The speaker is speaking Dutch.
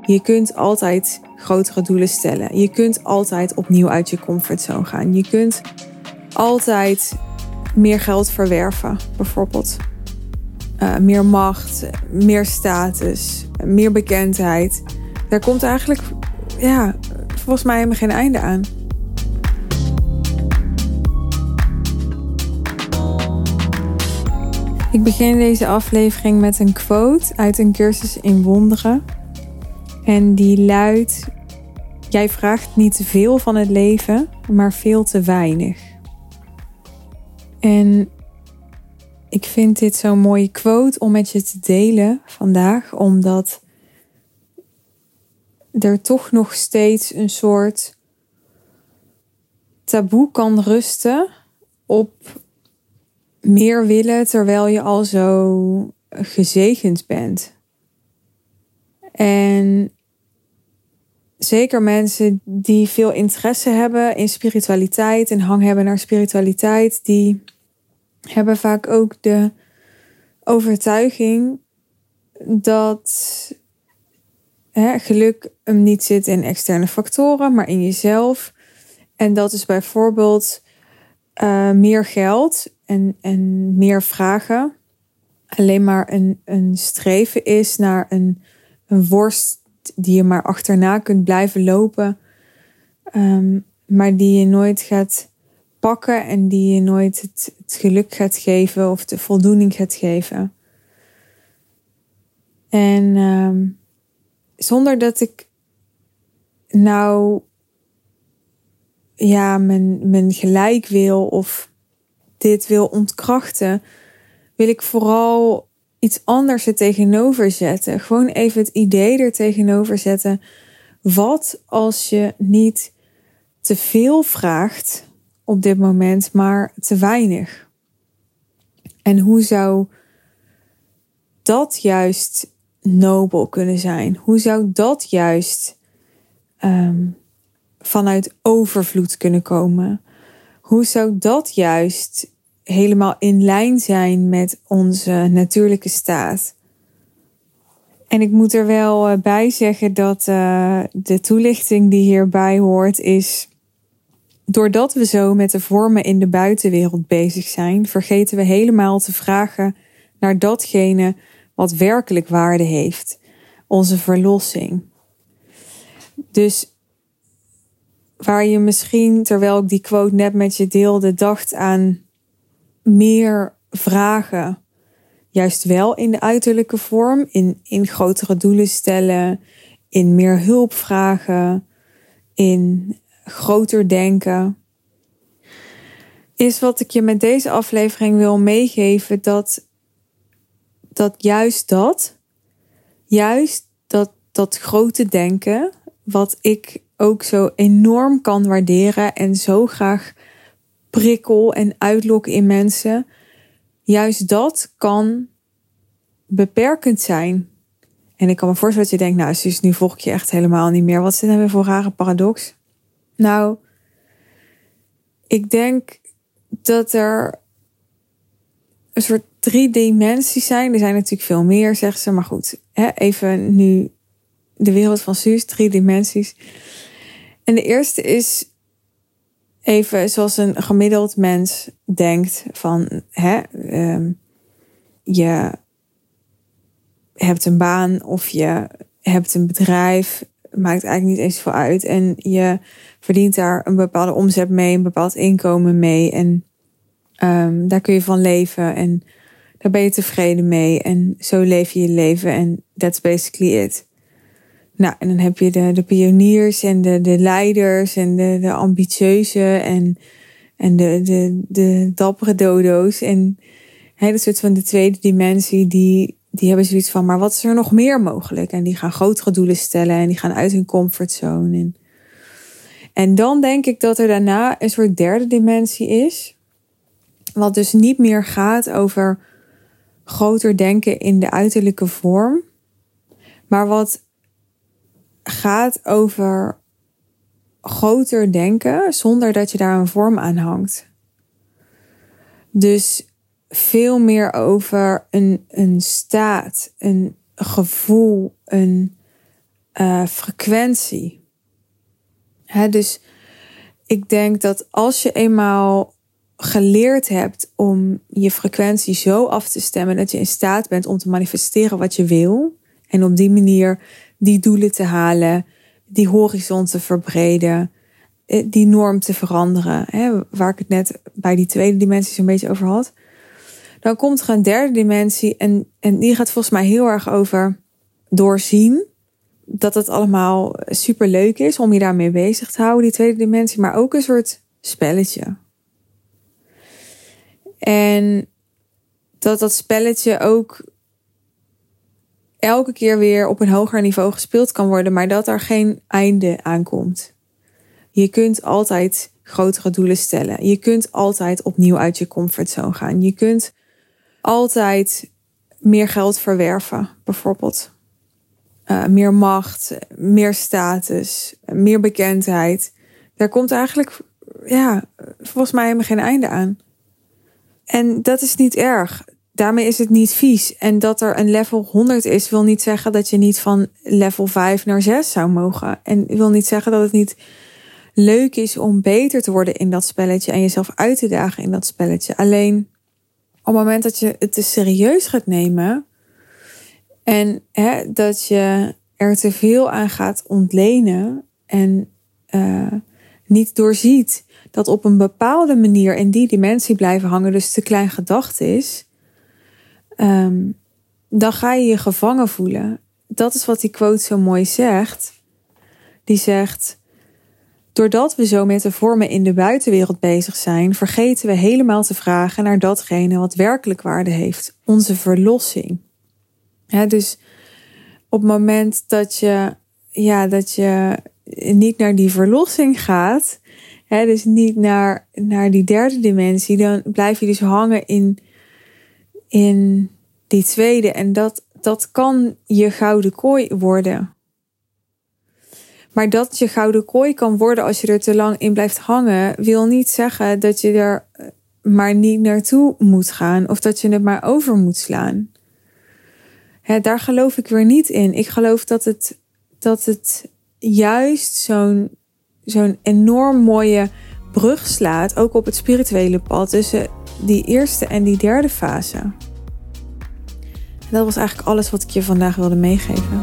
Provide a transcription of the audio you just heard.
Je kunt altijd grotere doelen stellen. Je kunt altijd opnieuw uit je comfortzone gaan. Je kunt altijd meer geld verwerven, bijvoorbeeld. Uh, meer macht, meer status, meer bekendheid. Daar komt eigenlijk, ja, volgens mij helemaal geen einde aan. Ik begin deze aflevering met een quote uit een cursus in wonderen. En die luidt: Jij vraagt niet te veel van het leven, maar veel te weinig. En ik vind dit zo'n mooie quote om met je te delen vandaag, omdat er toch nog steeds een soort taboe kan rusten op meer willen terwijl je al zo gezegend bent. En zeker mensen die veel interesse hebben in spiritualiteit en hang hebben naar spiritualiteit, die hebben vaak ook de overtuiging dat hè, geluk hem niet zit in externe factoren, maar in jezelf. En dat is bijvoorbeeld uh, meer geld en, en meer vragen alleen maar een, een streven is naar een, een worst die je maar achterna kunt blijven lopen, um, maar die je nooit gaat pakken en die je nooit het, geluk gaat geven of de voldoening gaat geven. En um, zonder dat ik nou ja, mijn gelijk wil of dit wil ontkrachten, wil ik vooral iets anders er tegenover zetten. Gewoon even het idee er tegenover zetten. Wat als je niet te veel vraagt op dit moment, maar te weinig? En hoe zou dat juist nobel kunnen zijn? Hoe zou dat juist um, vanuit overvloed kunnen komen? Hoe zou dat juist helemaal in lijn zijn met onze natuurlijke staat? En ik moet er wel eh, bij zeggen dat uh, de toelichting die hierbij hoort is. Doordat we zo met de vormen in de buitenwereld bezig zijn, vergeten we helemaal te vragen naar datgene wat werkelijk waarde heeft: onze verlossing. Dus waar je misschien, terwijl ik die quote net met je deelde, dacht aan meer vragen. Juist wel in de uiterlijke vorm, in, in grotere doelen stellen, in meer hulp vragen, in groter denken. Is wat ik je met deze aflevering wil meegeven dat, dat juist dat, juist dat, dat grote denken, wat ik ook zo enorm kan waarderen en zo graag prikkel en uitlok in mensen. Juist dat kan beperkend zijn. En ik kan me voorstellen dat je denkt, nou, Suus, nu volg ik je echt helemaal niet meer. Wat is dit nou weer voor rare paradox? Nou, ik denk dat er een soort drie dimensies zijn. Er zijn natuurlijk veel meer, zeggen ze. Maar goed, even nu de wereld van Suus, drie dimensies. En de eerste is even zoals een gemiddeld mens denkt van hè, um, je hebt een baan of je hebt een bedrijf, maakt eigenlijk niet eens veel uit. En je verdient daar een bepaalde omzet mee, een bepaald inkomen mee. En um, daar kun je van leven en daar ben je tevreden mee. En zo leef je je leven en that's basically it. Nou, en dan heb je de, de pioniers en de, de leiders en de, de ambitieuze en, en de, de, de dappere dodo's. En dat soort van de tweede dimensie, die, die hebben zoiets van, maar wat is er nog meer mogelijk? En die gaan grotere doelen stellen en die gaan uit hun comfortzone. En, en dan denk ik dat er daarna een soort derde dimensie is. Wat dus niet meer gaat over groter denken in de uiterlijke vorm. Maar wat gaat over groter denken zonder dat je daar een vorm aan hangt. Dus veel meer over een, een staat, een gevoel, een uh, frequentie. Hè, dus ik denk dat als je eenmaal geleerd hebt om je frequentie zo af te stemmen dat je in staat bent om te manifesteren wat je wil en op die manier die doelen te halen, die horizon te verbreden, eh, die norm te veranderen, hè, waar ik het net bij die tweede dimensie zo'n beetje over had. Dan komt er een derde dimensie en, en die gaat volgens mij heel erg over doorzien dat het allemaal super leuk is om je daarmee bezig te houden, die tweede dimensie, maar ook een soort spelletje. En dat dat spelletje ook elke keer weer op een hoger niveau gespeeld kan worden, maar dat er geen einde aankomt. Je kunt altijd grotere doelen stellen. Je kunt altijd opnieuw uit je comfortzone gaan. Je kunt altijd meer geld verwerven, bijvoorbeeld. Uh, meer macht, meer status, meer bekendheid. Daar komt eigenlijk, ja, volgens mij helemaal geen einde aan. En dat is niet erg. Daarmee is het niet vies. En dat er een level 100 is, wil niet zeggen dat je niet van level 5 naar 6 zou mogen. En wil niet zeggen dat het niet leuk is om beter te worden in dat spelletje en jezelf uit te dagen in dat spelletje. Alleen op het moment dat je het te serieus gaat nemen en hè, dat je er te veel aan gaat ontlenen en uh, niet doorziet dat op een bepaalde manier in die dimensie blijven hangen, dus te klein gedacht is, um, dan ga je je gevangen voelen. Dat is wat die quote zo mooi zegt. Die zegt: Doordat we zo met de vormen in de buitenwereld bezig zijn, vergeten we helemaal te vragen naar datgene wat werkelijk waarde heeft: onze verlossing. Dus op het moment dat je, ja, dat je niet naar die verlossing gaat, hè, dus niet naar, naar die derde dimensie, dan blijf je dus hangen in, in die tweede. En dat, dat kan je gouden kooi worden. Maar dat je gouden kooi kan worden als je er te lang in blijft hangen, wil niet zeggen dat je er eh, maar niet naartoe moet gaan of dat je het maar over moet slaan. Hè, daar geloof ik weer niet in. Ik geloof dat het, dat het juist zo'n zo'n enorm mooie brug slaat, ook op het spirituele pad, tussen die eerste en die derde fase. dat was eigenlijk alles wat ik je vandaag wilde meegeven.